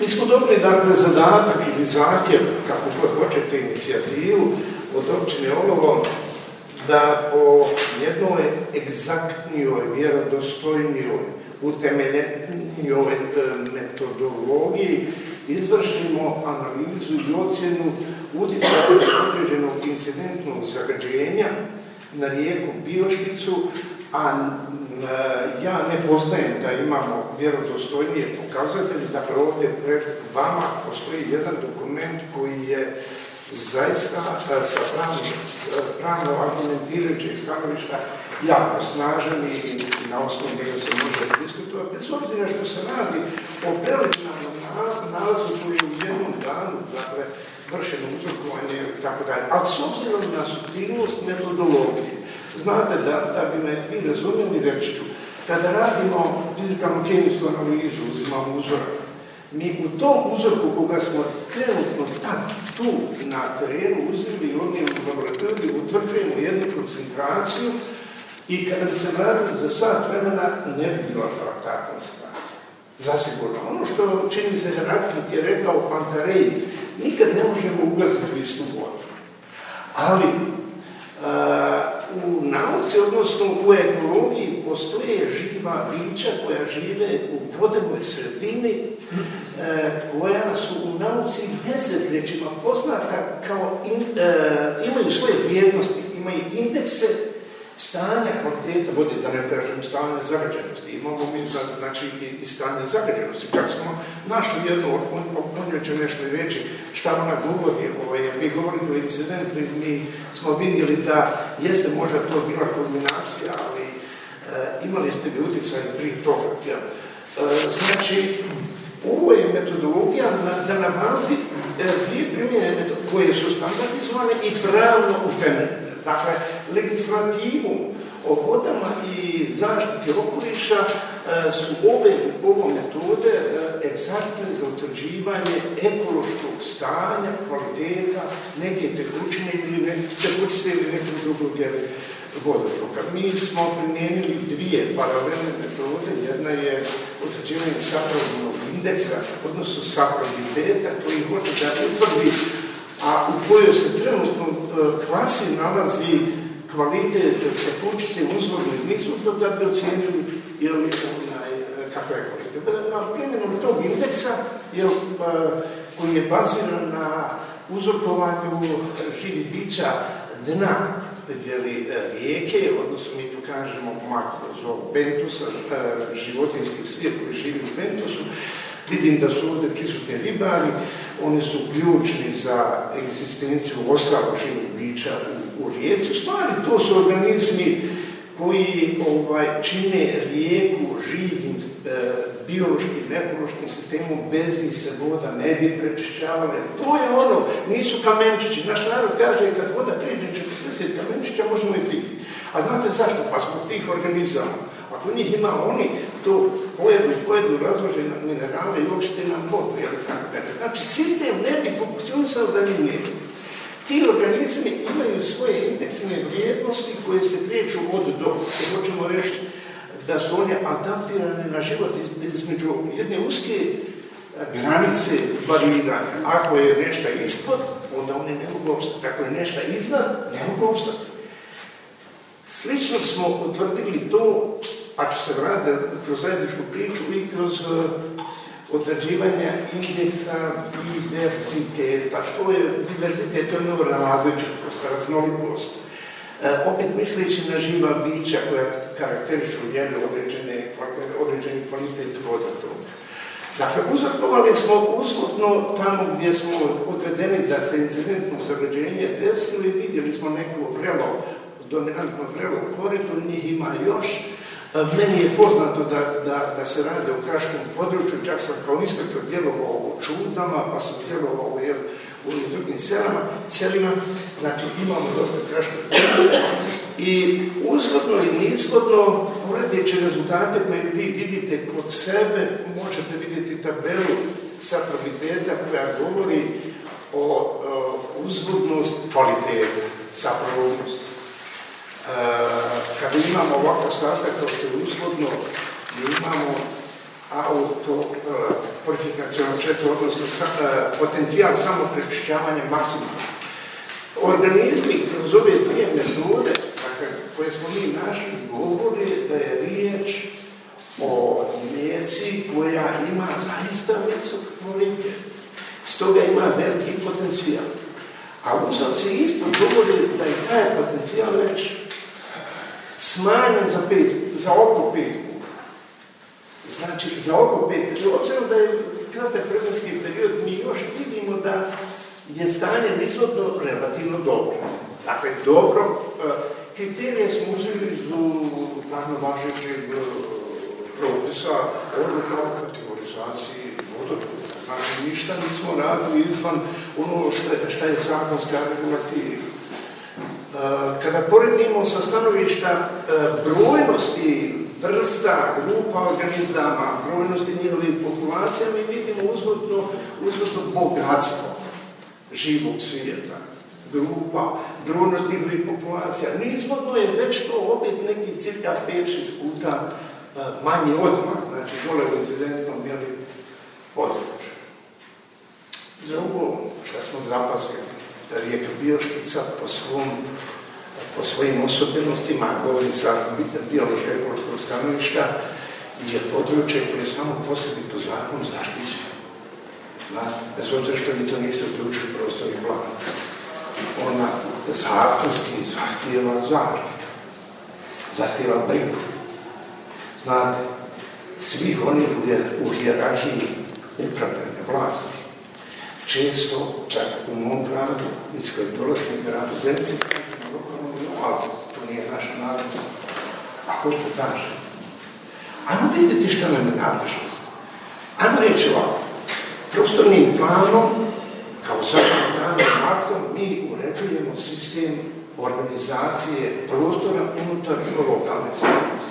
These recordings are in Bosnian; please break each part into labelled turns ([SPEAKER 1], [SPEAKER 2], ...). [SPEAKER 1] Mi smo dobili dakle zadatak ili zahtjev, kako god hoćete, inicijativu od općine Olovo da po jednoj egzaktnijoj, vjerodostojnijoj, utemeljenijoj e, metodologiji izvršimo analizu i ocjenu utjecaja određenog incidentnog zagađenja na rijeku Biošnicu, a E, ja ne poznajem da imamo vjerodostojnije pokazatelje, dakle ovdje pred vama postoji jedan dokument koji je zaista e, sa pravno argumentirajućeg stanovišta jako snažan i na osnovu njega se može diskutovati, bez obzira što se radi o preliminarnom nalazu koji je u jednom danu, dakle, vršeno uzrokovanje i tako dalje, ali s obzirom na subtilnost metodologije, Znate da, da bi me vi razumjeli, reći ću, kada radimo fizikalnu kemijsku analizu, uzimamo uzorak, mi u tom uzorku koga smo trenutno tad tu na terenu uzeli i u laboratoriju, utvrđujemo jednu koncentraciju i kada bi se vratili za sat vremena, ne bi bila ta koncentracija. Zasigurno. Ono što čini se Heraklit je rekao pantareji. nikad ne možemo ugaziti u istu vodu. Ali, u nauci, odnosno u ekologiji, postoje živa bića koja žive u vodenoj sredini, e, koja su u nauci desetljećima poznata kao, e, imaju svoje vrijednosti, imaju indekse stanje kvalitete vode, da ne kažem stanje zagađenosti. Imamo mi znači i, stanje zagađenosti. Čak smo našli jedno, on, on, će nešto i reći šta ona govori. Ovaj, mi govorimo o incidentu i mi smo vidjeli da jeste možda to bila kombinacija, ali eh, imali ste vi utjecaj prije toga. Eh, znači, ovo je metodologija da na bazi eh, dvije primjene koje su standardizovane i pravno utemeljene. Dakle, legislativu o vodama i zaštiti okoliša e, su ove, metode e, egzaktne za utvrđivanje ekološkog stanja, kvaliteta neke tekućine ili ne, tekućice ili nekog drugog vodotoka. Mi smo primijenili dvije paralelne metode. Jedna je utvrđivanje saprovnog indeksa, odnosno saproviteta koji može da utvrdi a u kojoj se trenutno e, klasi nalazi kvalitet tekućice uzvodnih nisu da bi ocijenili jel, onaj, e, kako je kvalitet. primjenom tog indeksa jel, e, koji je baziran na uzorkovanju živih bića dna rijeke, odnosno mi tu kažemo Bentusa, životinskih svijet koji živi u bentusu, Vidim da su ovdje prisutni ribari, oni su ključni za egzistenciju ostalog živog bića u, rijeci. U stvari, to su organizmi koji ovaj, čine rijeku živim e, biološkim, ekološkim sistemom, bez njih se voda ne bi prečišćavala. To je ono, nisu kamenčići. Naš narod kaže kad voda priđe 40 kamenčića možemo i piti. A znate zašto? Pa zbog tih organizama. Ako njih ima oni, to je pojedu razlože minerale i uopšte nam vodu, jel tako dakle, Znači, sistem ne bi funkcionisao da nije. ne Ti organizmi imaju svoje indeksne vrijednosti koje se kreću od do. Možemo reći da su one adaptirane na život između jedne uske e, granice variranja. Ako je nešto ispod, onda oni ne mogu obstati. Ako je nešto iznad, ne mogu obstati. Slično smo utvrdili to pa se vrada kroz zajedničku priču i kroz e, određivanje indeksa diversiteta. Što je diversitet? To je mnogo različitost, raznolikost. E, opet misleći na živa bića koja karakterišu jedne određene, određeni kvalitet voda toga. Dakle, uzrokovali smo uslutno tamo gdje smo odvedeni da se incidentno zagađenje desilo vidjeli smo neko vrelo, dominantno vrelo korito, njih ima još, meni je poznato da, se radi u kraškom području, čak sam kao inspektor djelovao u Čudama, pa sam djelovao u, drugim selama, selima, znači imamo dosta kraškog područja i uzvodno i nizvodno uredjeće rezultate koje vi vidite kod sebe, možete vidjeti tabelu sa profiteta koja govori o, o kvalitete, sa kada imamo ovako sastav to što je uslovno, mi imamo auto e, purifikacijalno sredstvo, odnosno e, potencijal samo prečišćavanja maksimalno. Organizmi kroz ove dvije metode dakle, koje smo mi našli govori da je riječ o mjeci koja ima zaista visok kvalitet. Stoga ima veliki potencijal. A uzavci isto govori da je taj potencijal već smanjen za pet, za oko pet. Znači, za oko pet, obzirom, da je kratek vremenski period, mi još vidimo, da je stanje nizvodno relativno dobro. Dakle, dobro, e, kriterije smo uzeli iz plano važećeg e, propisa odluka o kategorizaciji vodoruda. Znači, ništa nismo radili izvan ono što je, je zakonska regulativa. Kada poredimo sa stanovišta e, brojnosti vrsta, grupa organizama, brojnosti njihovih populacija, mi vidimo uzvodno, bogatstvo živog svijeta, grupa, brojnost njihovih populacija. Nizvodno je već to opet nekih cirka 5-6 puta e, manji odmah, znači dole u incidentnom jeli, području. Drugo, što smo zapasili, da je bio po svom o svojim osobenostima, govori sa biološko-ekološkog stanovišta je područje koje je samo posebno po zakonu zaštićeno. Bez obzira što vi to niste uključili prostorni plan. Ona zakonski zahtijeva zaštitu. Zahtijeva brigu. Znate, svih onih u hijerarhiji upravljanja vlasti, često, čak u mom gradu, iz kojeg dolazim gradu Zemci, ali to nije naša nadležnost. Ako to znaš, ajmo vidjeti što nam je nadležnost. Ajmo reći ovako, prostornim planom, kao zakonodavnim aktom, mi uređujemo sistem organizacije prostora unutar lokalne zajednice.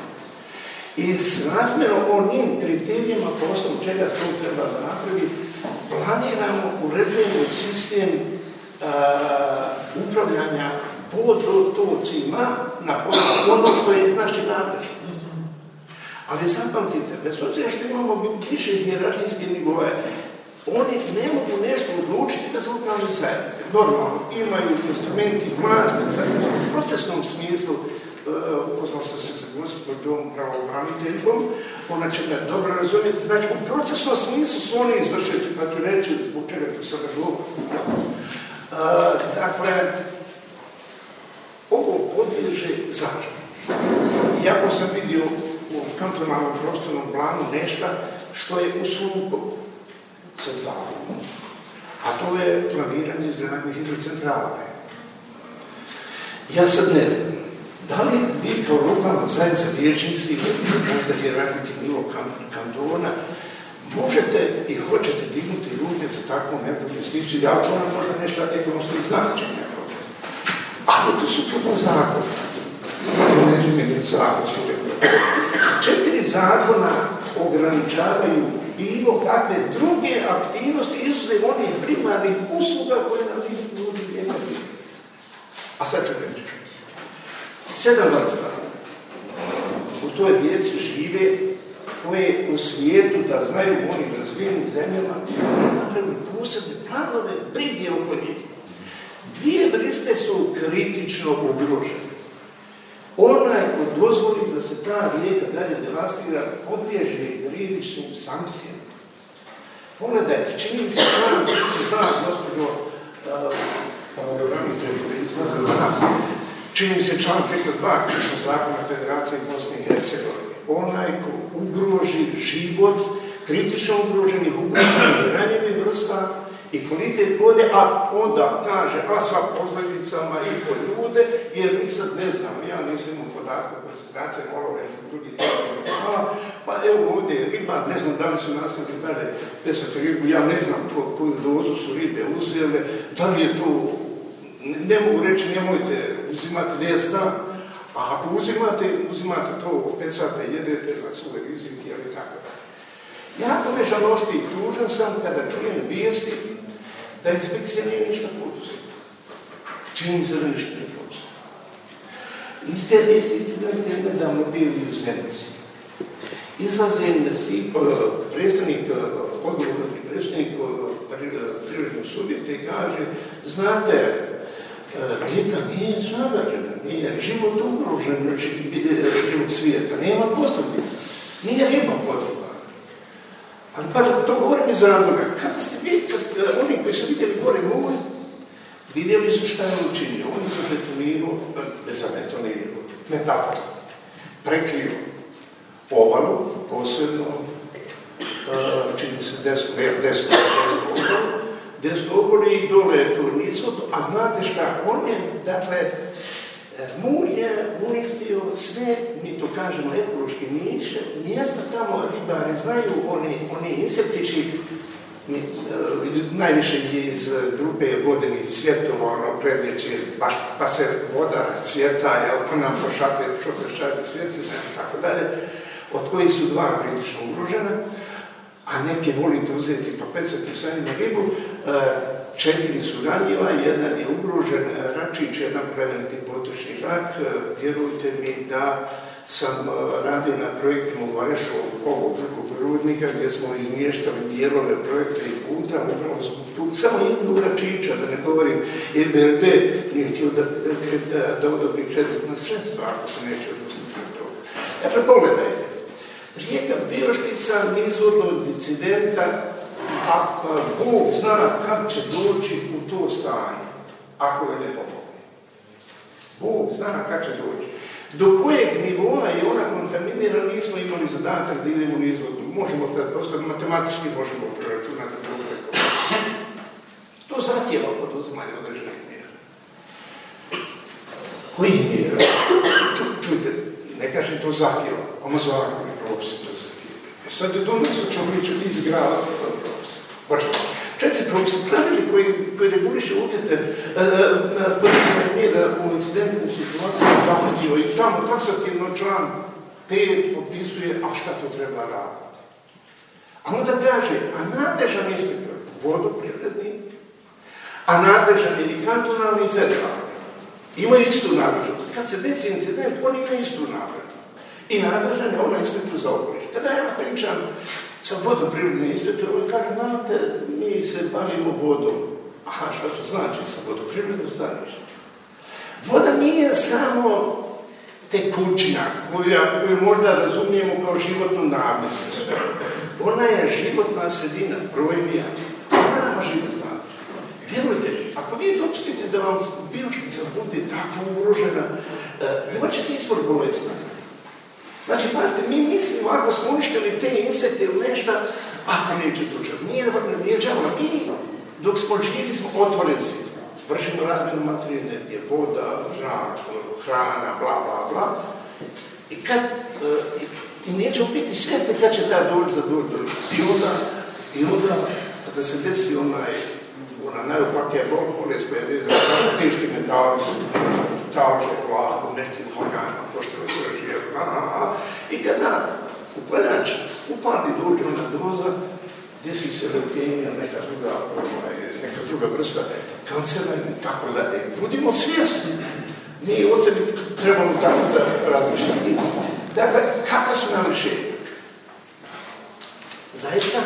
[SPEAKER 1] I s razmjerom onim kriterijima po osnovu čega se treba da napravi, planiramo, uređujemo sistem upravljanja tocima na ono što je iz naše nadležnosti. Ali zapamtite, bez obzira što imamo više hjerarhijske nivoje, oni ne mogu nešto odlučiti da se upravlja sve, Normalno, imaju instrumenti vlasnica u procesnom smislu, e, upoznao sam se sa gospođom pravobraniteljkom, ona će me dobro razumjeti, znači u procesnom smislu su oni izvršiti, pa ću reći zbog čega to sadržu. E, dakle, ovo podliježe Ja Iako sam vidio u kantonalnom prostornom planu nešto što je u sukobu sa zavodom, a to je planiranje izgradnje hidrocentrale. Ja sad ne znam, da li vi kao lokalna zajednica vječnici, možda hierarhiki milo kantona, možete i hoćete dignuti ljude za takvu neku investiciju, ja to možda nešto ekonomski značenje, ali to su zakonu. Imaju neizmjenu Četiri zakona ograničavaju bilo kakve druge aktivnosti izuzev onih primarnih usluga koje nam ti ljudi djelatni. A sad ću reći. Sedam vrsta. U toj djeci žive koje u svijetu, da znaju u onim razvijenim zemljama, napravili posebne planove, brige oko njih. Dvije vrste su kritično ugrožene. Onaj ko dozvoli da se ta rijeka dalje devastira, podliježe griličnim sankcijama. Pogledajte, e, čini mi se da je gospođo čini mi se član 502 Krišnog zakona Federacije Bosne i Hercegovine. Onaj ko ugroži život kritično ugroženih, ugroženih ranjenih vrsta, i kvalitet vode, a onda kaže, a sa posljedicama i po ljude, jer mi sad ne znamo, ja nisam imao podatku koncentracije morove i drugi hvala, pa evo ovdje je riba, ne znam da li su nastavili dalje pesati ribu, ja ne znam koju dozu su ribe uzele, da li je to, ne, ne mogu reći nemojte uzimati, ne znam, a ako uzimate, uzimate to, pesate, jedete na pa svoje rizike, ali tako Jako me žalosti i tužan sam kada čujem vijesti da inspekcija nije ništa poduzeta. Čini se da ništa nije poduzela. Iste liste je nedavno bili u Zemljici. Iza Zemljici e, predstavnik, e, odgovorni predstavnik e, privrednog subjekta i kaže, znate, Rijeka nije zagađena, nije život ugrožen, znači živog svijeta, nema postavnica, nije riba potreba. Ali pa to govorim iz razloga, kada ste vi, oni koji su vidjeli gore mulj, vidjeli su šta je su učinio. On e ne to betonirao, zabetonirao, prekrio obalu, posebno, e, čini se desko, ne, desko, desko obalu, desno i dole turnicu, a znate šta, on je, dakle, e, Mur je uništio sve, mi to kažemo, ekološke niše, mjesta tamo ribari znaju, oni, oni insektiči najviše iz grupe vodeni cvjetovo, ono predjeće, pa se voda cvjeta, jel, to nam pošate, što se šate cvjeti, tako dalje, od kojih su dva prilično ugrožena, a neke volite uzeti pa pecati sve na ribu, e, četiri su ranjiva, jedan je ugrožen e, račić, jedan preventi potočni rak, e, vjerujte mi da sam e, radio na projektima u Varešovu polu drugog rudnika gdje smo izmještali dijelove projekta i puta upravo smo tu, samo jednu račića, da ne govorim, jer BRD nije htio da, da, da sredstva ako se neće odnositi od to. Dakle, pogledajte, rijeka Biloštica niz od incidenta, a, a Bog zna kad će doći u to stanje, ako je ne pomogne. Bog zna kad će doći. Do kojeg nivoa je ona kontaminirana, nismo imali zadatak da idemo u izvodnu. Možemo da prosto matematički možemo računati To zahtjeva poduzimanje određenih mjera. Kojih mjera? Čujte, ne kažem to zahtjeva, ono zakon je e to zahtjeva. Sad je donosu ćemo mi izgravati to propis. Hoćete. Četiri su pravili koji, koji reguliše uvjete e, e, e, podržavanja mjera u incidentnu situaciju zahvatio i tamo taksativno član pet opisuje, a šta to treba raditi. A onda kaže, a nadležan inspektor, vodoprivredni, a nadležan je i kantonalni i istu nadležnost. Kad se desi incident, oni imaju istu nadležnost. I nadležan je onaj inspektor za okoliš. Tada ja pričam sa vodoprivrednim inspektorom i kažem, znate, mi se bavimo vodom. Aha, što što znači sa vodoprivrednom znači. Voda nije samo tekućina koju, možda razumijemo kao životnu namirnicu. Ona je životna sredina, brojnija. Ona nama život znači. Vjerujte ako vi dopustite da vam biloškica bude tako ugrožena, e, imat ćete izvor bolesti. Znači, pazite, mi mislimo, ako smo uništili te insekte ili nešto, a to nije četučak, nije, nije džavno. Mi, dok smo živi, smo otvoreni svi. Vršimo razmjenu gdje je voda, zrak, hrana, bla, bla, bla. I kad, e, i, i nećemo biti svjesni kad će ta doći za doći do I onda, i onda, kada se desi onaj, ona najopakija bolest koja je vezana za teški metal, talže, u nekim organom, i kada upaljač upali dođe ona doza, desi se leukemija, neka druga, ovaj, neka druga vrsta kancera i tako dalje. Budimo svjesni, mi o sebi trebamo tako da razmišljati. Dakle, kakva su nam rješenja? Zaista,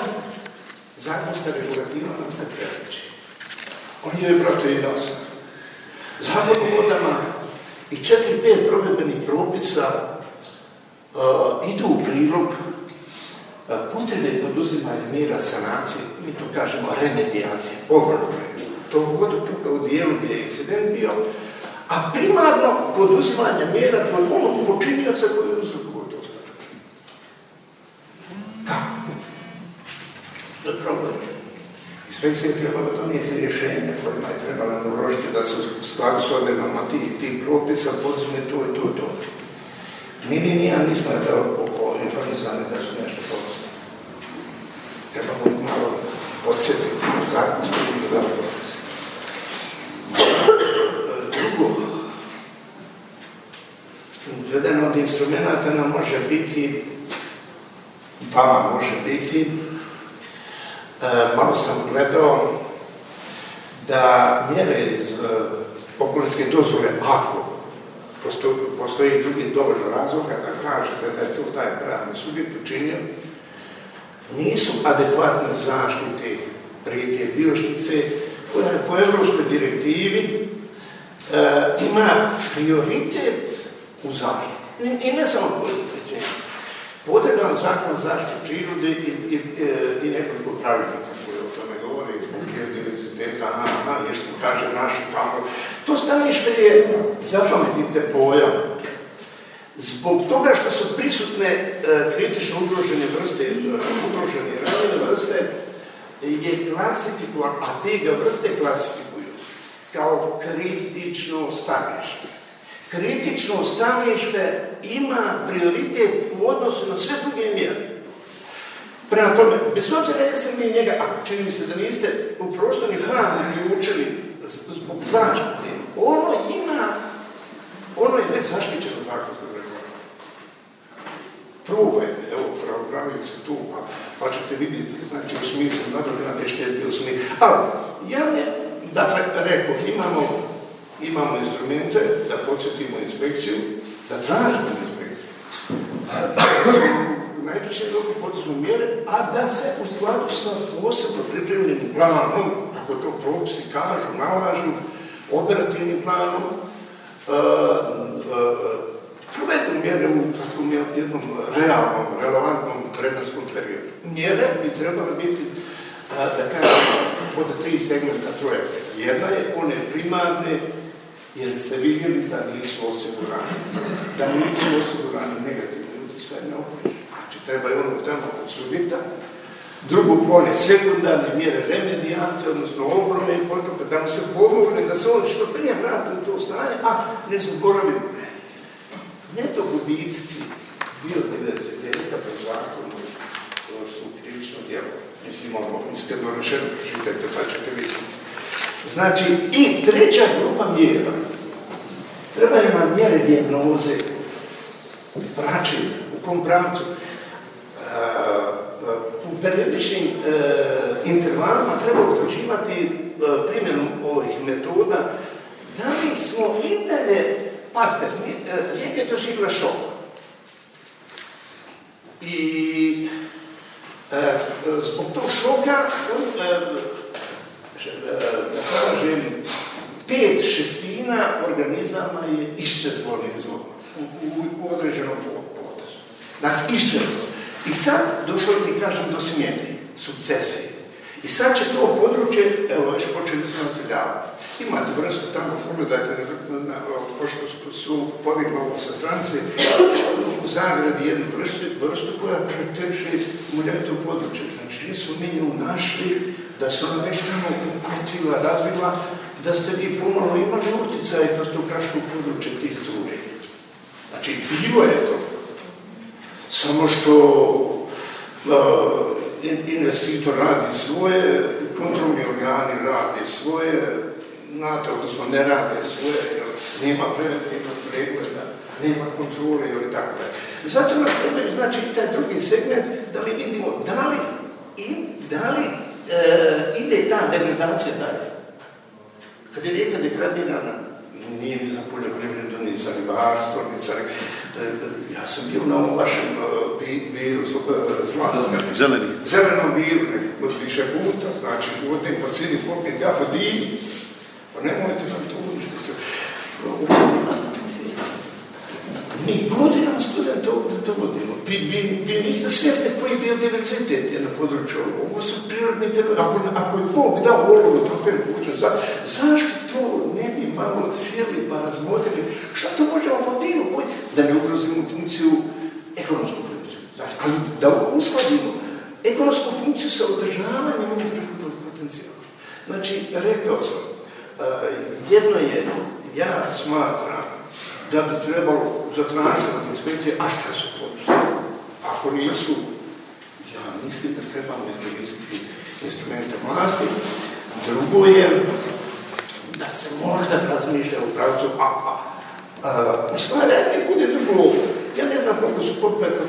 [SPEAKER 1] zakonska regulativa nam se preliči. On je, brate, i nas. o vodama i četiri, pet provedbenih propisa Eh, idu u prilog uh, poduzimanja mjera sanacije, mi to kažemo remedijacije, obrane. To uvodi tu u dijelu gdje je incident bio, a primarno poduzimanje mjera pod onog počinioca koji je uzrokovao to Kako? To je problem. Inspekcija je trebala donijeti rješenje kojima je trebala naložiti da se u skladu s odredbama tih, tih propisa poduzme to i to i to. Ni mi nijem nismo rekao oko informisani da su nešto ponosni. Trebamo ih malo podsjetiti na zakonske i glavne odnose. Drugo, jedan od instrumenta nam može biti, vama može biti, e, malo sam gledao da mjere iz e, okolinske dozvole, ako postoji, drugi dovoljno razloga da kažete da je to taj pravni subjekt učinio, nisu adekvatne zaštite rijeke Biošnice koja je po Europskoj direktivi e, ima prioritet u zaštiti. I ne samo po Potreban zakon zaštiti prirode i, i, e, i nekoliko pravilnika koji o tome govore zbog biodiverziteta, aha, jer smo, kaže, naši tamo to stanište je, zašto pojam? Zbog toga što su prisutne e, kritično ugrožene vrste, e, ugrožene ranjene vrste, je klasifikovan, a te ga vrste klasifikuju kao kritično stanište. Kritično stanište ima prioritet u odnosu na sve druge mjere. Prema tome, bez obzira jeste mi njega, a čini mi se da niste u prostorni hrani učili zbog zaštite, ono ima, ono je već zaštićeno zakonsko regularno. Probajte, evo, pravogramili se tu, pa, pa, ćete vidjeti, znači, u smislu, ja ne šteti u smislu. Ali, ja ne, dakle, rekao, imamo, imamo instrumente da podsjetimo inspekciju, da tražimo inspekciju najčešće drugi poduzmu mjere, a da se u skladu sa posebno pripremljenim planom, kako to propisi kažu, nalažu, operativnim planom, e, e, provedu mjere u jednom realnom, relevantnom vremenskom periodu. Mjere bi trebalo biti, e, da kažem, od tri segmenta troje. Jedna je one primarne, jer se vidjeli da nisu osigurani. Da nisu osigurani negativni utjecaj na okoliš. Znači treba je ono tamo kod sudita. Drugo pone sekundarne mjere remedijance, odnosno ogromne i potrebe, da mu se pomogne, da se on što prije vrati u to stanje, a ne Ne to gubitci, bio 99 po zakonu, to su krivično djelo. Mislim, ono, iskreno rešeno, pročitajte pa ćete vidjeti. Znači, i treća grupa mjera. treba ima mjere dijagnoze, praćenje, u kom pravcu periodičnim e, intervalima treba utvrđivati e, ovih metoda. Da li smo vidjeli, dalje, e, rijeka je doživila šok. I e, zbog tog šoka e, e, želim, pet šestina organizama je iščezvoli zlo u, u, u određenom potezu. Dakle, iščezvoli. I sad došlo mi, kažem, do smjene, sukcesije. I sad će to područje, evo, već počeli se naseljavati. Imate vrstu tamo, pogledajte, na, pošto su pobjegli ovo sa stranci, u Zagradi jednu vrstu, vrstu koja karakteriše u područje. Znači, nisu mi nju našli, da se ona već tamo ukrutila, razvila, da ste vi pomalo imali utjecaj kroz to kaško područje tih curi. Znači, bilo je to samo što investitor radi svoje, kontrolni organi radi svoje, znate, odnosno ne rade svoje, jer nema preventivnog pregleda, nema kontrole ili tako da. Zato nam treba znači i taj drugi segment da mi vidimo da li, i, da li e, ide ta degradacija dalje. Kad je rijeka degradirana, nije ni za poljoprivredu, ni za ribarstvo, ni za... Ja sam bio na ovom vašem e, viru, e, zeleni. zelenom, viru, od više puta, znači, u odnim cijeli popije gafo divni, pa nemojte nam to uništiti. Mi godinama studenta to, vodimo, Vi, vi, vi niste svjesni koji je bio diversitet na području ovo. su prirodni Ako, ako je Bog dao olovu takve mogućnosti, za, zašto to ne bi malo sjeli pa razmotili? Šta to možemo po bilo Da ne ugrozimo funkciju, ekonomsku funkciju. Znači, ali da uskladimo ekonomsku funkciju sa održavanjem ovog potencijala. Znači, rekao sam, jedno je, ja smatram da bi trebalo zatražiti od inspekcije, a šta su poduzeli? Ako nisu, ja mislim da trebamo koristiti instrumente vlasti. Drugo je da se možda razmišlja u pravcu, a, a, a ne bude drugo. Ja ne znam koliko su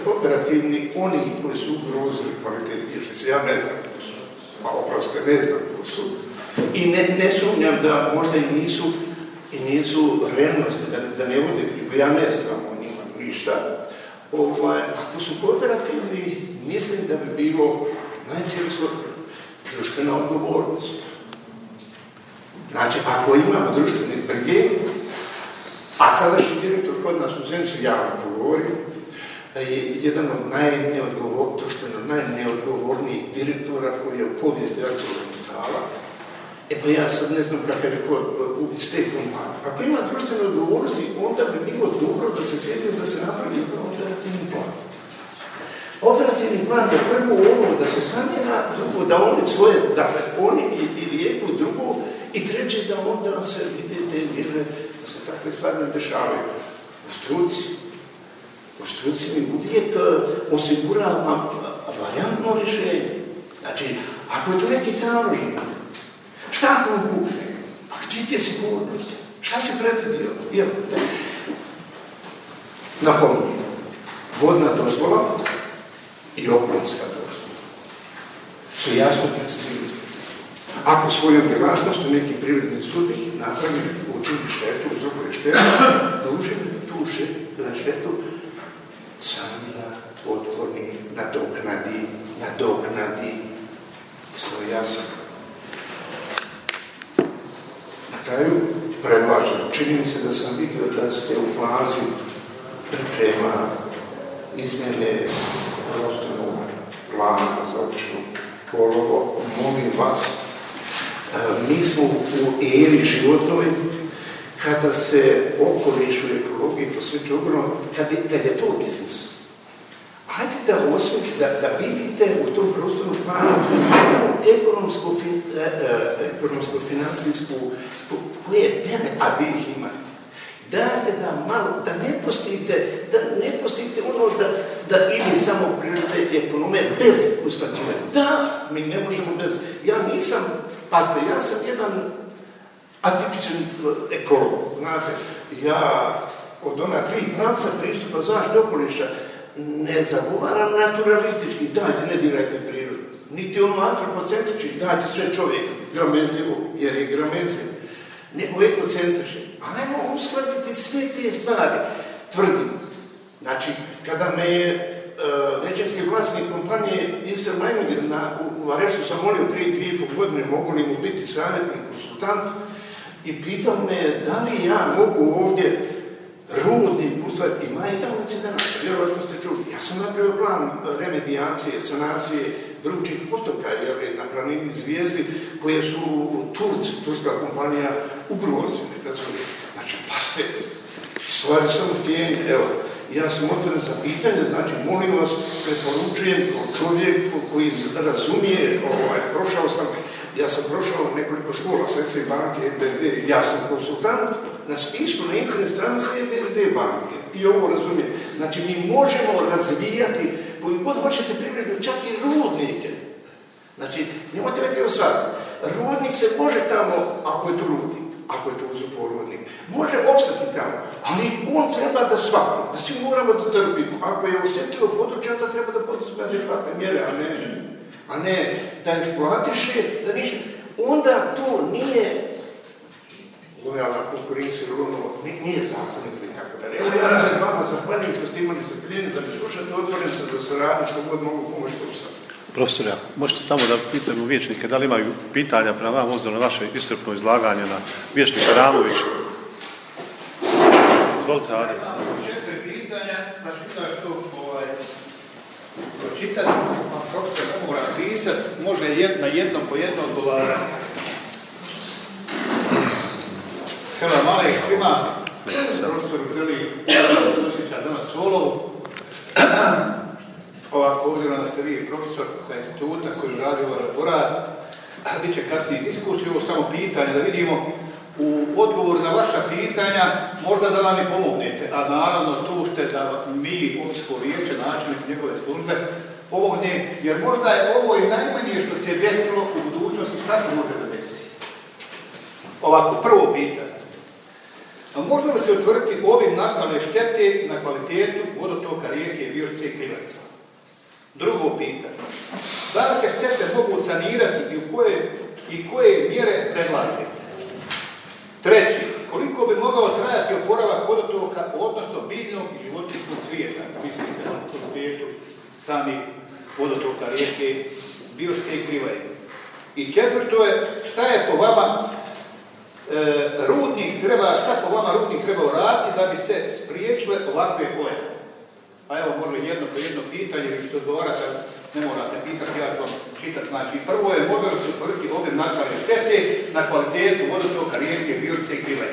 [SPEAKER 1] kooperativni oni koji su ugrozili kvalitet se ja ne znam ko su, pa ne znam ko su. I ne, sumnjam da možda i nisu i nisu vrednosti da да не оде, кој ја не знам, он има ништа, ова, ако су кооперативни, мислим да би било најцелесно друштвена одговорност. Значи, ако имаме друштвени брги, а садашни директор кој на Сузенцу јавно проговори, е еден од најнеодговор, друштвено најнеодговорни директора кој е повијест ја дала, E pa ja sad ne znam kako je rekao iz te kompanije. Ako ima društvene odgovornosti, onda bi bilo dobro da se sjedne da se napravi operativni plan. Operativni plan je prvo ono da se sanjera, drugo da oni svoje, dakle, oni i rijeku, drugo i treće da onda se vide da se takve stvari ne dešavaju. U struci, u struci mi uvijek e, osigurava variantno rješenje. Znači, ako je to neki tamo, Šta on gubi? A gdje je sigurnost? Šta se predvidio? Jel, Napominjem, vodna dozvola i okolinska dozvola su jasno precizirani. Ako svoju djelatnost u nekim prirodnim sudih napravi učini štetu, uzrokuje štetu, duže, duže na štetu, samila, otkloni, nadoknadi, nadoknadi, svoj jasno kraju predlažem. Čini mi se da sam vidio da ste u fazi priprema izmjene prostornog plana za općinu polovo. Molim vas, e, mi smo u eri životnoj kada se okolišu ekologiji posvećuje ogromno, kada kad je to biznis hajde da osvijete, da, da vidite u tom prostoru planu ekonomsko-financijsku, e, e, ekonomsko koje pene, a vi ih imate. Dajte da malo, da ne postite, da ne postite ono da, da ili samo prirode ekonomije bez usklađivanja. Da, mi ne možemo bez, ja nisam, pazite, ja sam jedan atipičan e, ekolog, znate, ja od ona tri pravca pristupa zaštite okoliša, ne zagovaram naturalistički, dajte ne dirajte prirodu, niti ono antropocentrični, dajte sve čovjek gramezivo, jer je gramezivo. nego ekocentrični. Ajmo uskladiti sve te stvari, tvrdim. Znači, kada me je e, većinski vlasnik kompanije Ister Majmigir na, u, Varesu sam molio prije dvije i godine mogu li mu biti savjetnik, konsultant i pitao me da li ja mogu ovdje rudnik ima i da naša, ste čuli. Ja sam napravio plan e, remedijacije, sanacije vrućih potoka, jer na planini zvijezdi koje su Turci, turska kompanija, u razumijete. Znači, ste, stvari samo tijenju, evo, ja sam otvoren za pitanje, znači molim vas, preporučujem kao čovjek koji razumije, ovaj, prošao sam, ja sam prošao nekoliko škola, sestri banke, ja sam konsultant, na spisku na internet stranici BND banke. I ovo razumijem. Znači, mi možemo razvijati koji god hoćete privredu, čak i rudnike. Znači, nemojte već bio sad. Rudnik se može tamo, ako je to rudnik, ako je to uzupo rudnik, može opstati tamo, ali on treba da svako da svi moramo da trpimo. Ako je osjetljivo područje, onda treba da potrebno adekvatne mjere, a ne, a ne da eksploatiše, da više. Onda to nije lojalna konkurencija ili ono, nije zakonito i tako da reći. Ja se vama zahvaljujem što ste imali strpljenje da mi slušate,
[SPEAKER 2] otvoren
[SPEAKER 1] sam za
[SPEAKER 2] saradnju što god
[SPEAKER 1] mogu pomoći
[SPEAKER 2] profesor. ja možete samo da pitamo vječnike, da li imaju pitanja prema vam, obzirom na vaše iscrpno izlaganje na vječnika Ramović? Izvolite, Adi. Četiri pitanja, pa pitanje
[SPEAKER 3] što ovaj,
[SPEAKER 2] pročitati, pa profesor
[SPEAKER 3] mora pisati, može jedno, jedno po jedno odgovarati. Sela mala svima. profesor Kreli, Sosića, danas Solov. Ovako, obzirom da ste vi profesor sa instituta koji radi ovaj laborat, bit će kasnije iz iskustva, samo pitanje, da vidimo u odgovor na vaša pitanja, možda da nam i pomognete, a naravno tu ste da mi, opsko vijeće, načinik njegove službe, pomogne, jer možda je ovo i najmanje što se desilo u budućnosti, šta se može da desi? Ovako, prvo pitanje. A možda li se otvrti ovim nastale štete na kvalitetu vodotoka rijeke Virce i Drugo pitanje. Da li se štete mogu sanirati i, u koje, i koje mjere predlažete? Treći, koliko bi mogao trajati oporavak vodotoka, odnosno biljnog i životinskog svijeta? Mislim, se na kvalitetu samih vodotoka rijeke Virce i I četvrto je, šta je po vama E, rudnik treba, šta po vama rudnik treba uraditi da bi se spriječile ovakve pojave? Pa evo možda jedno po jedno pitanje, vi što odgovarate, ne morate pisati, ja ću vam čitati. Znači, prvo je mogu se otvoriti ovdje nastavne štete na kvalitetu vodotoka rijeke, virce i Krive.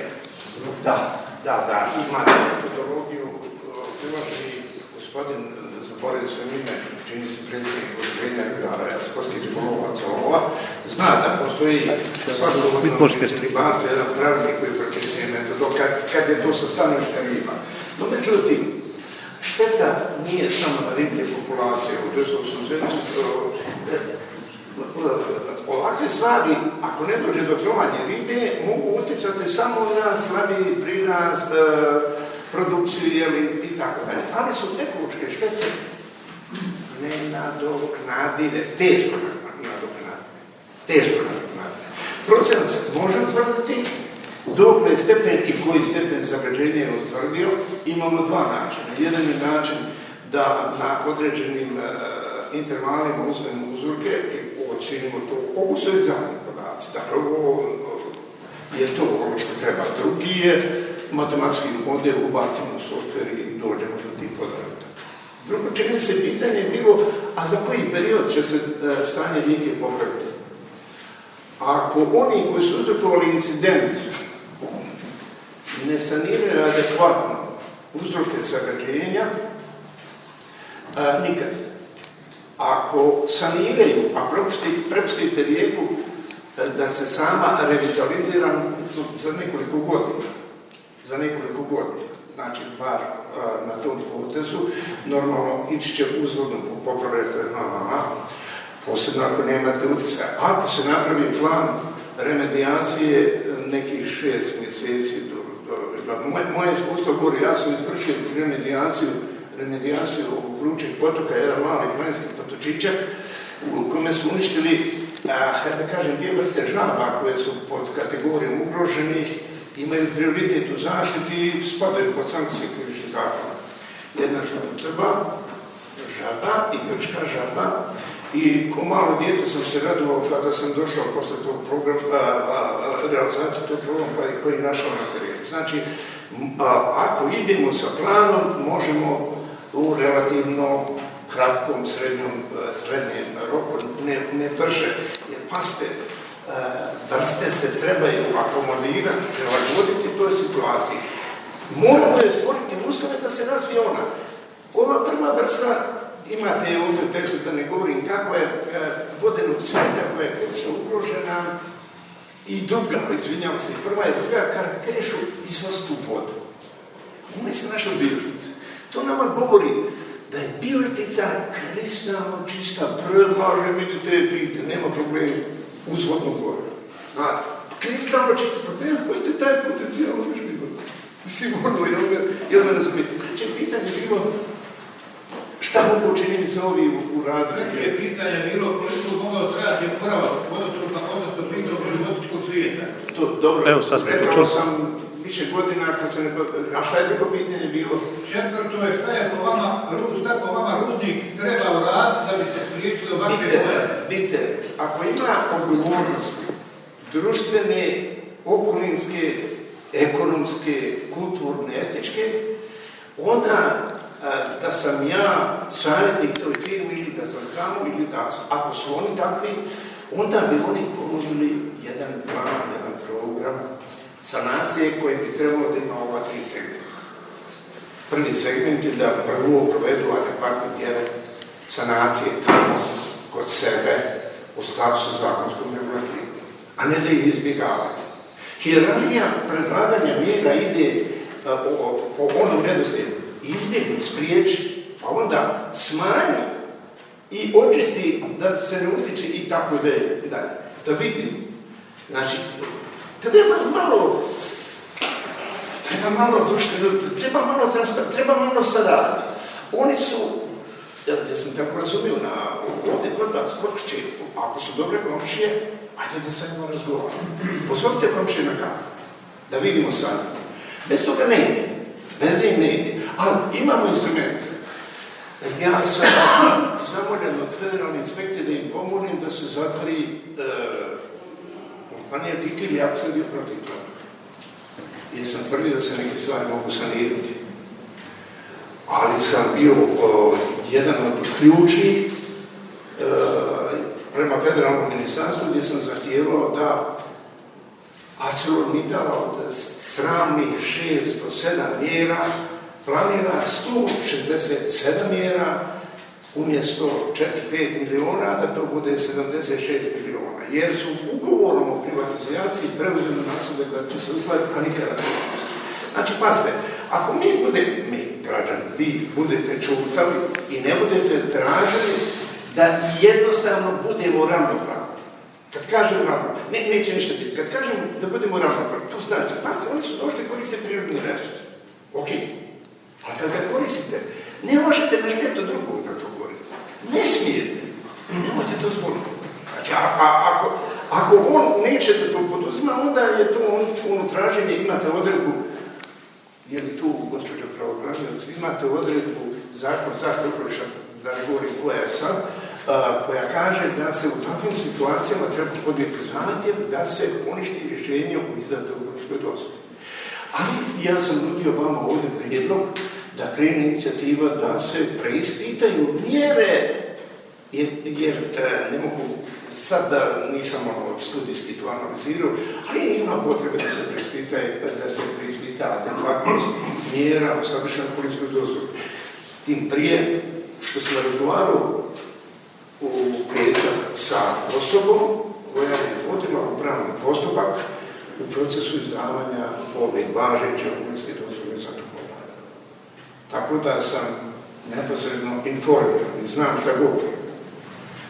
[SPEAKER 1] Da, da, da,
[SPEAKER 3] imate
[SPEAKER 1] metodologiju, e, gospodin pored njime, čini se predsjednik udruženja Rudara, sportski spolovac ova, zna da postoji svakodobno ribarstvo, jedan pravnik koji propisuje metodo, kad, je to sa stanovišta riba. No, međutim, šteta nije samo na riblje populacije, u sam zemlju, e, ovakve stvari, ako ne dođe do trovanja ribe, mogu utjecati samo na slabi prirast, e, produkciju jeli, i tako dalje. Ali su ekološke štete nenadoknadive, teško nadoknadive. Teško nadoknadive. Procenac se može utvrditi, dokle stepen i koji stepen zagađenja je utvrdio, imamo dva načina. Jedan je način da na određenim e, intervalima uzmemo uzorke i ocenimo to. Ovo su egzamni podaci, dakle ovo je to ono što treba. Drugi je matematski model ubacimo u software i dođemo Drugo čega se pitanje bilo, a za koji period će se e, stanje dike popraviti? Ako oni koji su uzrokovali incident ne saniraju adekvatno uzroke zagađenja, e, nikad. Ako saniraju, a prepustite rijeku e, da se sama revitalizira za nekoliko godina, za nekoliko godina, znači dva na tom potezu, normalno ići će uzvodno po vama, posebno ako nemate utjecaja. Ako se napravi plan remedijacije e, nekih šest mjeseci do pa moje, moje iskustvo govori, ja sam izvršio remedijaciju, remedijaciju vrućeg potoka, jedan mali planinski potočićak, u kome su uništili, da kažem, dvije vrste žaba koje su pod kategorijom ugroženih, imaju prioritet u zaštiti i spadaju pod sankcije zakona. Jedna žaba, žaba i grčka žaba i ko malo djete sam se radovao kada pa sam došao posle tog programa, realizacije tog programa pa i, pa i našao materijal. Znači, ako idemo sa planom, možemo u relativno kratkom, e, srednjem roku, ne, ne brže. Jer paste, e, vrste se trebaju akomodirati, prilagoditi toj situaciji. Moramo je stvoriti uslove da se razvije ona. Ova prva vrsta, imate je ovdje u tekstu da ne govorim kako je e, vodenog cvjeta koja je krećno ugrožena i druga, izvinjavam se, prva je druga, kad krešu izvrsku vodu. Oni se našli biožnice. To nama govori da je biožnica kristalno čista, mi i te pijte, nema problema, uzvodno gore. Kristalno čista, pa nemojte taj potencijal Sigurno, jel me, jel me razumijete? Znači, pitanje je bilo šta mogu učiniti sa ovim radu?
[SPEAKER 3] Znači, je pitanje bilo koliko mogao trajati prava odnosno, odnosno, pitanje proizvodničkog svijeta.
[SPEAKER 1] To, dobro, Evo, sad smo rekao sam više godina, ako se ne... A šta je drugo pitanje bilo? Četvrto je šta je po vama, šta po vama rudnik treba u rad, da bi se spriječili ovakve pojave? Vidite, ako ima odgovornosti društvene, okolinske, ekonomske, kulturne, etičke, onda e, da sam ja savjetnik toj firmi ili da sam tamo ili da ako su oni takvi, onda bi oni ponudili jedan plan, jedan program sanacije koje bi trebalo da ima ova tri segmenta. Prvi segment je da prvo provedu adekvatne mjere sanacije tamo kod sebe u stavu sa zakonskom regulativom, a ne da ih izbjegavaju. Hierarhija predlaganja mjera ide po, onom nedostaju, Izbjegni, spriječi, pa onda smanji i očisti da se ne utiče i tako da je dalje. Da vidim. Znači, treba malo treba malo društveno, treba malo treba malo saradnje. Oni su, ja, sam tako razumio, na, ovdje kod vas, kod kuće, ako su dobre komšije, Ajde da se razgovaramo. Pozovite komšije na kafu. Da vidimo sad. Bez toga ne ide. Bez njih ne ide. Ali imamo instrumente. Ja sam zamoljen od federalne inspekcije da im pomolim da se zatvori e, kompanija Dikil, ja sam bio protiv toga. Jer sam tvrdio da se neke stvari mogu sanirati. Ali sam bio jedan od ključnih e, prema federalnom ministarstvu gdje sam zahtijevao da ArcelorMittal od sramnih šest do sedam mjera planira 167 mjera umjesto 4-5 miliona, da to bude 76 miliona. Jer su ugovorom o privatizaciji preuzeli na sebe da će se uskladiti, a nikada ne Znači, pazite, ako mi budete mi građani, vi budete čustali i ne budete tražili da jednostavno budemo ravnopravni. Kad kažem ravno, ne, neće ništa biti. Kad kažem da budemo ravnopravni, to znači, pa oni su došli koriste prirodni resurs. Ok. A kad ga koristite, ne možete na štetu drugog da to koristite. Ne smijete. I možete to zvoliti. Znači, a, ako, ako on neće da to poduzima, onda je to on, ono traženje, imate odredbu, je li tu, gospođo pravobraniteljica, imate odredbu zakon zakon, okoliša, da ne govorim koja je koja kaže da se u takvim situacijama treba podjeti zahtjev da se poništi rješenje o izdatu urbaničkoj dozvoli. Ali ja sam nudio vama ovdje prijedlog da krene inicijativa da se preispitaju mjere jer, e, ne mogu sad da nisam ono studijski to analizirao, ali ima potrebe da se preispita, da se preispita adekvatnost mjera u savršenom političkoj dozvoli. Tim prije što sam razgovarao u petak sa osobom koja je vodila upravni postupak u procesu izdavanja ove važeće okolinske dozvole za Topolman. Tako da sam neposredno informiran i znam šta govorim.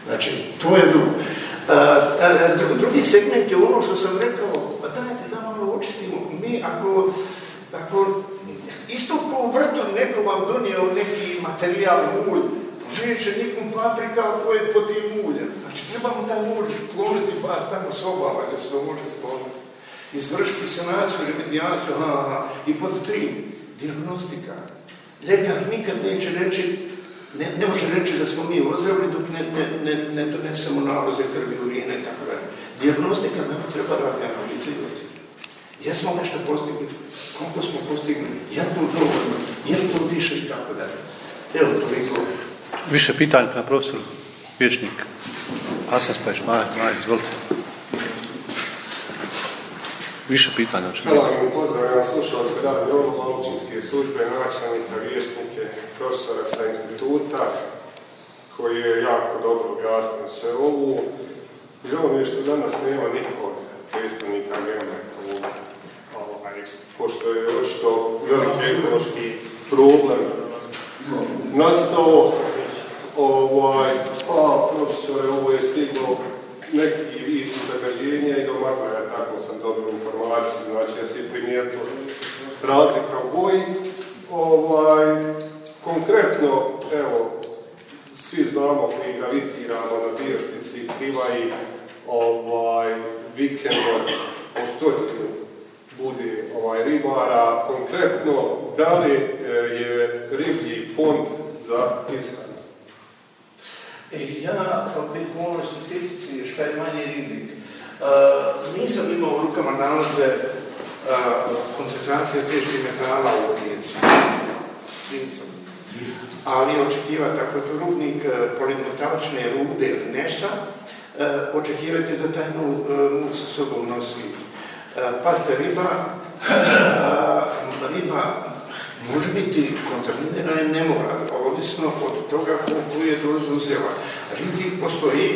[SPEAKER 1] Znači, to je drugo. Drugi segment je ono što sam rekao, pa dajte da malo očistimo. Mi ako, ako isto po vrtu neko vam donio neki materijal, Neće nikom paprika koje je pod tim uljem. Znači, trebamo taj mulj skloniti, pa tamo s obala gdje se to može skloniti. Izvršiti sanaciju, remedijaciju, ha, ha, I pod tri, diagnostika. Ljekar nikad neće reći, ne, ne može reći da smo mi ozdravili dok ne, ne, ne, ne donesemo nalaze krvi, urine, tako da. Dijagnostika nam treba raditi analici i Jesmo nešto postigli? Koliko smo postigli? Je to dovoljno? Je to više i tako dalje? Evo, toliko.
[SPEAKER 2] Više pitanja na profesoru, vječnik. Asas Spajš, Maja, Maja, izvolite. Više pitanja, očito.
[SPEAKER 4] Salam, pozdrav, ja slušao se radi općinske službe, načelnika, vječnike, profesora sa instituta, koji je jako dobro objasnio sve ovo. Žao mi je što danas nema nikog predstavnika nema ovaj, pošto je očito veliki ekološki problem nastao Ovaj, pa profesore, ovo je stiglo neki vid zagađenja i do Marmara, tako sam dobio informaciju, znači ja si primijetio razlika u boji. Ovaj, konkretno, evo, svi znamo koji gravitiramo na Bioštici Kriva i ovaj, vikendom po stotinu bude ovaj, ribara. Konkretno, da li e, je riblji fond za ishranu?
[SPEAKER 1] Ja bi polno statistici šta je manji rizik. Eh, Nisam imao u rukama nalaze eh, koncentracije težke metala u objeci. Nisam. Ali očekiva, tako je to rubnik eh, polimetalične rude ili nešta, očekivajte da taj muc sa sobom nosi. Pasta riba, riba Može biti kontaminirana i ne mora, ovisno od toga koliko je dozu uzela. Rizik postoji,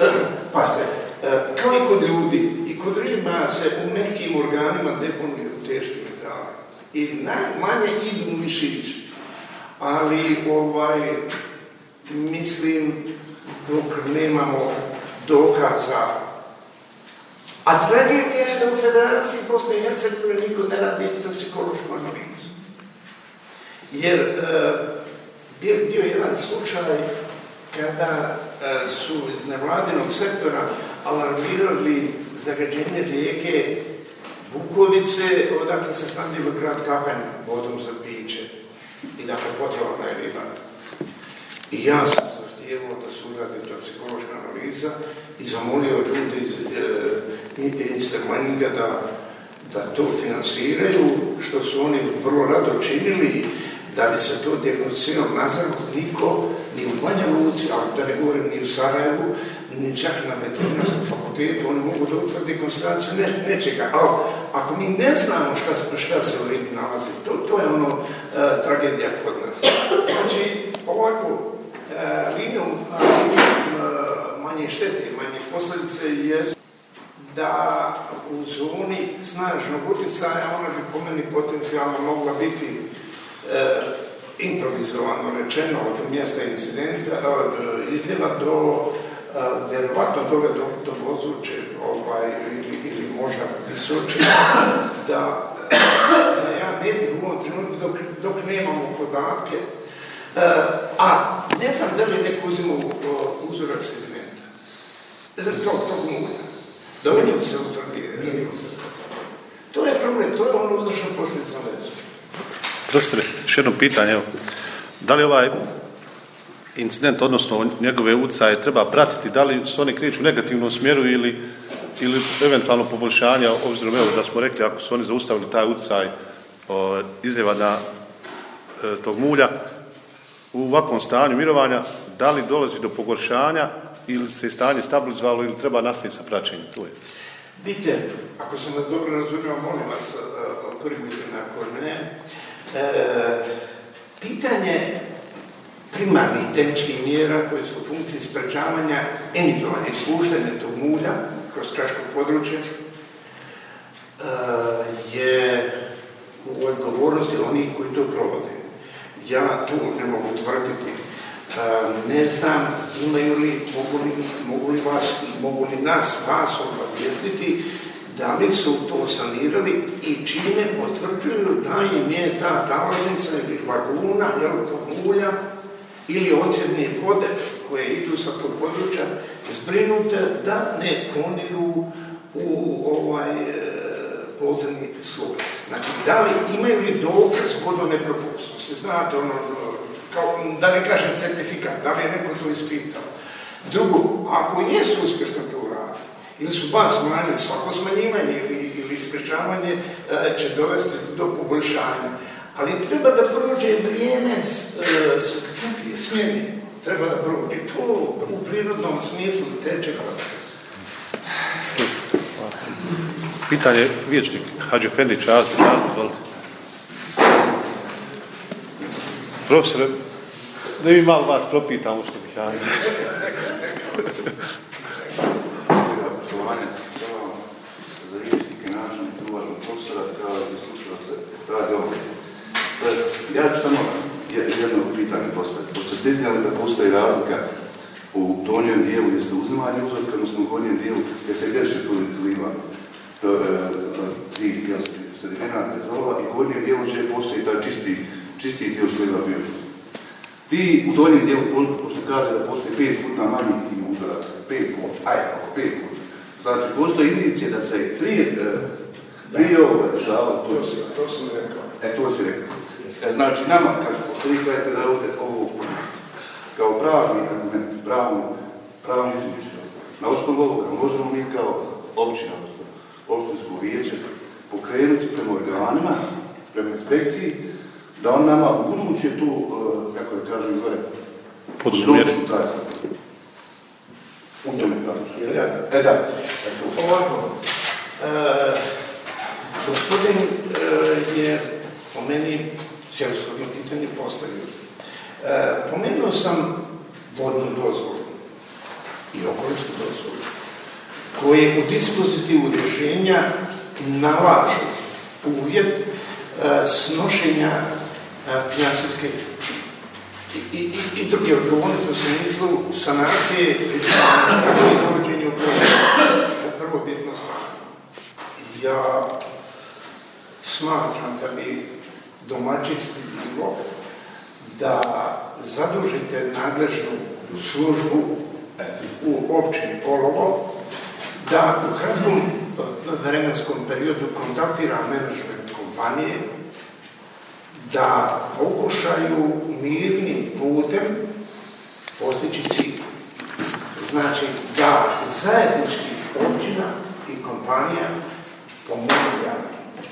[SPEAKER 1] e, pazite, e, kao i kod ljudi, i kod riba se u mehkim organima deponiraju teški metali. I najmanje idu mišić, Ali, ovaj, mislim, dok nemamo dokaza a tragedija je da u Federaciji Bosne i Hercegovine niko ne radi toksikološku analizu. Jer e, bio bio jedan slučaj kada e, su iz nevladinog sektora alarmirali zagađenje rijeke Bukovice, odakle se u grad Kakanj vodom za piće. I dakle, potrebna je riba. I ja sam zahtijevao da se uradi psihološka analiza i zamolio ljudi iz, e, da, da to finansiraju, što su oni vrlo rado činili da bi se to dijagnostirao nazad, niko ni u Banja Luci, a da ne govorim ni u Sarajevu, ni čak na veterinarskom fakultetu, oni mogu da utvrdi ne, nečega. Ali ako mi ne znamo šta, šta se u ribi nalazi, to, to je ono e, tragedija kod nas. Znači, ovako, e, e, manje štete, manje posljedice je da u zoni snažnog utjecaja ona bi po meni potencijalno mogla biti Eh, improvizovano rečeno od mjesta incidenta, od eh, izjela do eh, vjerovatno dole do, do vozuće ovaj, ili, ili možda visočina, da, ja ne bih u dok, dok nemamo podatke, a ne znam da li neko uzimo uzorak sedimenta, tog, tog da u njemu se utvrdi, To je problem, to je ono uzročno posljedica veze.
[SPEAKER 2] Profesore, još jedno pitanje. Evo. Da li ovaj incident, odnosno njegove ucaje, treba pratiti? Da li se oni kriču u negativnom smjeru ili, ili eventualno poboljšanja, obzirom evo da smo rekli, ako su oni zaustavili taj ucaj izljeva na e, tog mulja, u ovakvom stanju mirovanja, da li dolazi do pogoršanja ili se stanje stabilizovalo ili treba nastaviti sa praćenjem?
[SPEAKER 1] Vidite, ako sam vas dobro razumio, molim vas, e, na ne. E, pitanje primarnih tehničkih mjera koje su u funkciji sprečavanja emitovanja, ispuštanja tog mulja kroz kraško područje e, je u odgovornosti onih koji to provode. Ja tu ne mogu tvrditi. E, ne znam imaju li, mogu li, mogu li, vas, mogu li nas, vas obavijestiti da li su to sanirali i čime potvrđuju da im je ta talanica ili laguna, jel to mulja, ili ocjedne vode koje idu sa tog područja zbrinute da ne koniru u ovaj e, podzemni sloj. Znači, da li imaju li dokaz propustnosti, Znate, ono, kao, da ne kažem certifikat, da li je neko to ispitao. Drugo, ako jesu uspješno to ili su bar smanjili, svako smanjivanje ili, ili ispričavanje e, će dovesti do poboljšanja. Ali treba da prođe vrijeme e, sukcesije, smjene. Treba da prođe. To u prirodnom smislu teče
[SPEAKER 2] Pitanje, vječnik, Hadži Fendi, čast, čast, izvolite. Profesore, da mi malo vas propitam, što bih ja.
[SPEAKER 5] kao i se, radi ovdje. Ja ću samo jedno pitanje postaviti. Pošto ste iznijeli da postoji razlika u donjem dijelu gdje se uzimanje uzorka, odnosno u gornjem dijelu gdje se gdje tu izliva e, tih sedimenata zolova i u gornjem dijelu će postoji taj čisti, čisti dio sliva biočnosti. Ti u donjem dijelu, pošto kaže da postoji pet puta manji ti uzorak, pet puta, ajde, pet puta. Znači, postoji indicije da se prije e, bio održava
[SPEAKER 1] to
[SPEAKER 5] si. To
[SPEAKER 1] sam rekao.
[SPEAKER 5] E, to
[SPEAKER 1] si
[SPEAKER 5] rekao. E, znači, nama, kako vi gledate da ovdje ovo kao pravni argument, pravno, pravno na osnovu ovoga možemo mi kao općina, općinsko vijeće, pokrenuti prema organima, prema inspekciji, da on nama u buduće tu, e, kako
[SPEAKER 1] da
[SPEAKER 5] kažem, gore,
[SPEAKER 2] podzumiješu taj
[SPEAKER 1] U tome pravcu. E da. Ovako, e, Gospodin e, je po meni cijelishodno pitanje postavio. E, pomenuo sam vodnu dozvolu i okoličku dozvolu koje u dispozitivu rješenja nalažu uvjet e, snošenja finansijske i, i, i druge odgovornosti u smislu sanacije i dovođenja u Ja smatram da bi domaćinski bilo da zadužite nadležnu službu u općini Polovo da u kratkom e, vremenskom periodu kontaktira management kompanije da pokušaju mirnim putem postići cilj. Znači da zajednički općina i kompanija pomogu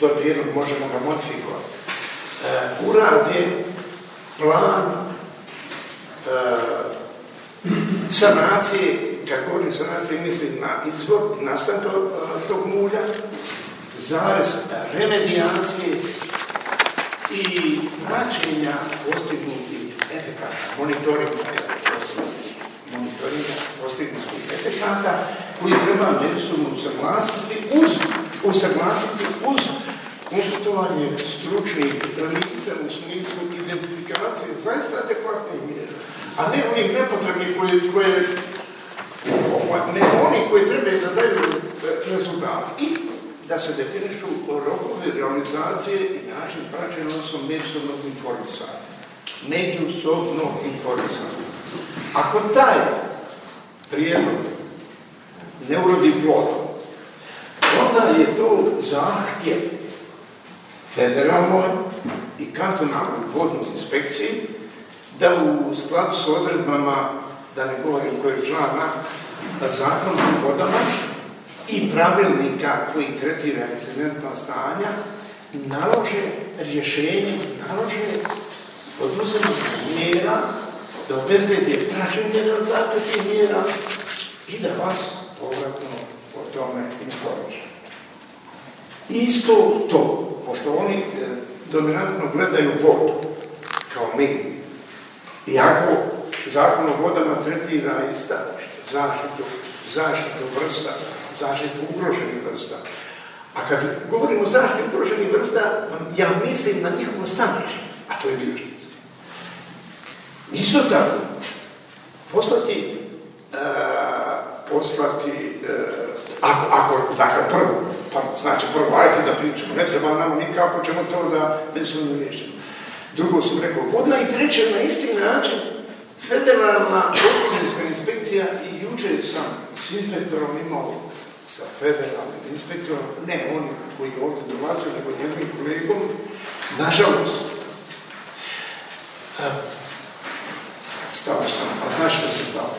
[SPEAKER 1] to je prijedlog, možemo ga modifikovati, uh, e, urade plan e, sanacije, kad govorim sanacije, mislim na izvor nastanka e, tog mulja, zarez remedijacije i praćenja postignutih efekata, monitoringa efekata monitoringa efekata koji treba međusobno usaglasiti uz, usaglasiti uz konsultovanje stručnih lica u smislu identifikacije zaista adekvatnih mjera, a ne onih nepotrebnih koje, koje ovaj, ne oni koji trebaju da daju rezultat i da se definišu rokovi realizacije i način praćenja odnosno međusobnog informisanja. Međusobnog informisanja. Ako taj prijedlog ne urodi plod, onda je to zahtjev federalnoj i kantonalnoj vodnoj inspekciji da u skladu s odredbama, da ne govorim koje člana, da zakon o vodama i pravilnika koji tretira incidentna stanja nalože rješenje, nalože odnosno mjera da obezbedi traženje nadzorte tih mjera i da vas povratno o tome informiša. Isto to, pošto oni e, dominantno gledaju vodu kao mi, i ako zakon o vodama tretira ista zaštitu, zaštitu vrsta, zaštitu ugroženih vrsta. A kad govorimo o zaštitu ugroženih vrsta, ja mislim na njihovo stanište, a to je biožnica. Isto tako, poslati, e, poslati, e, ako, dakle, prvo, pa, znači, prvo, ajte da pričamo, ne treba ni nikako, ćemo to da ne riješimo. Drugo sam rekao, podna i treće, na isti način, federalna domovinska inspekcija i jučer sam s inspektorom imao sa federalnim inspektorom, ne oni koji je ovdje dolazio, nego njegovim kolegom, nažalost, e, stao sam, a znaš što se stao?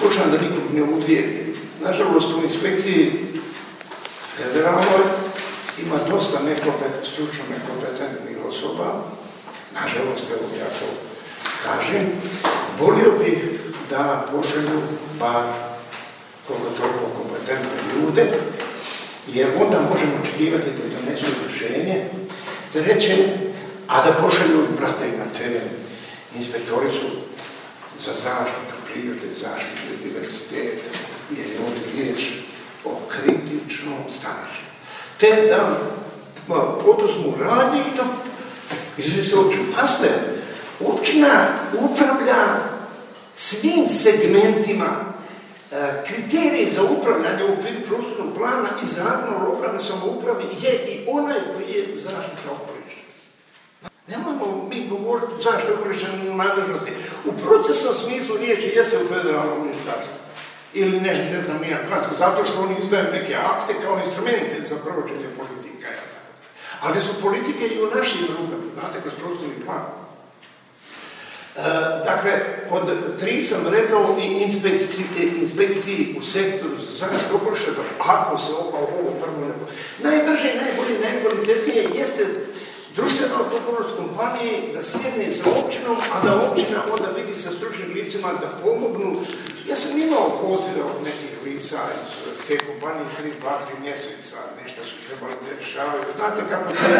[SPEAKER 1] Pokušam da nikog ne uvijedi. Nažalost, u inspekciji federalnoj ima dosta neko stručno nekompetentnih osoba, nažalost, evo ja to kažem, volio bih da pošelju bar koliko toliko kompetentne ljude, jer onda možemo očekivati da donesu rješenje, treće, a da pošelju brate na teren inspektoricu za zaštitu prirode i zaštitu jer je ovdje riječ o kritičnom stanju. Te da poduzmu radnje i to i svi se uopće pasne. Općina upravlja svim segmentima e, kriterije za upravljanje u okviru prostornog plana i zakona o lokalnoj samoupravi je i onaj koji je zaštita Nemojmo mi govoriti zašto je u nadležnosti. U procesnom smislu riječi jeste u federalnom ministarstvu. Ili ne, ne znam ja kako, zato što oni izdaju neke akte kao instrumente za provođenje politika. Ali su politike i u našim rukama, znate, kroz prostorni plan. E, dakle, pod tri sam rekao i inspekciji, e, inspekciji u sektoru za zaštitu okoliša, ako se ovo prvo ne... Najbrže, najbolje, najkvalitetnije jeste društvena odgovornost kompanije da sjedne sa općinom, a da općina onda vidi sa stručnim licima da pomognu. Ja sam imao pozive od nekih lica iz te kompanije, tri, dva, tri mjeseca, nešto su trebali da rješavaju. Znate kako se...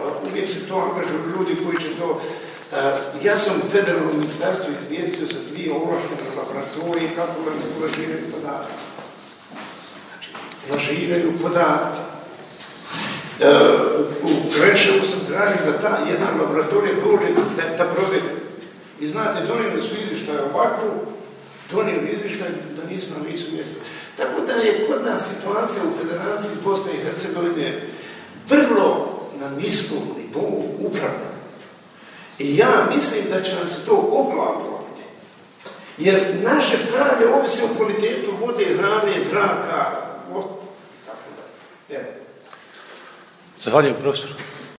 [SPEAKER 1] Uh, uvijek se to angažuju ljudi koji će to uh, ja sam federalnom ministarstvu izvijestio sa dvije ovlaštene laboratorije kako se lažiraju podatke. Znači, lažiraju podatke. E, u kreševu sam tražio da ta jedna laboratorija dođe da, da I znate, donijeli su izvještaj ovako, donijeli izvještaj da nismo na mjestu. Tako da je kod nas situacija u Federaciji Bosne i Hercegovine vrlo na niskom nivou upravna. I ja mislim da će nam se to Jer naše zdravlje ovisi o kvalitetu vode, hrane, zraka, tako
[SPEAKER 2] da. Zahvaljujem profesoru.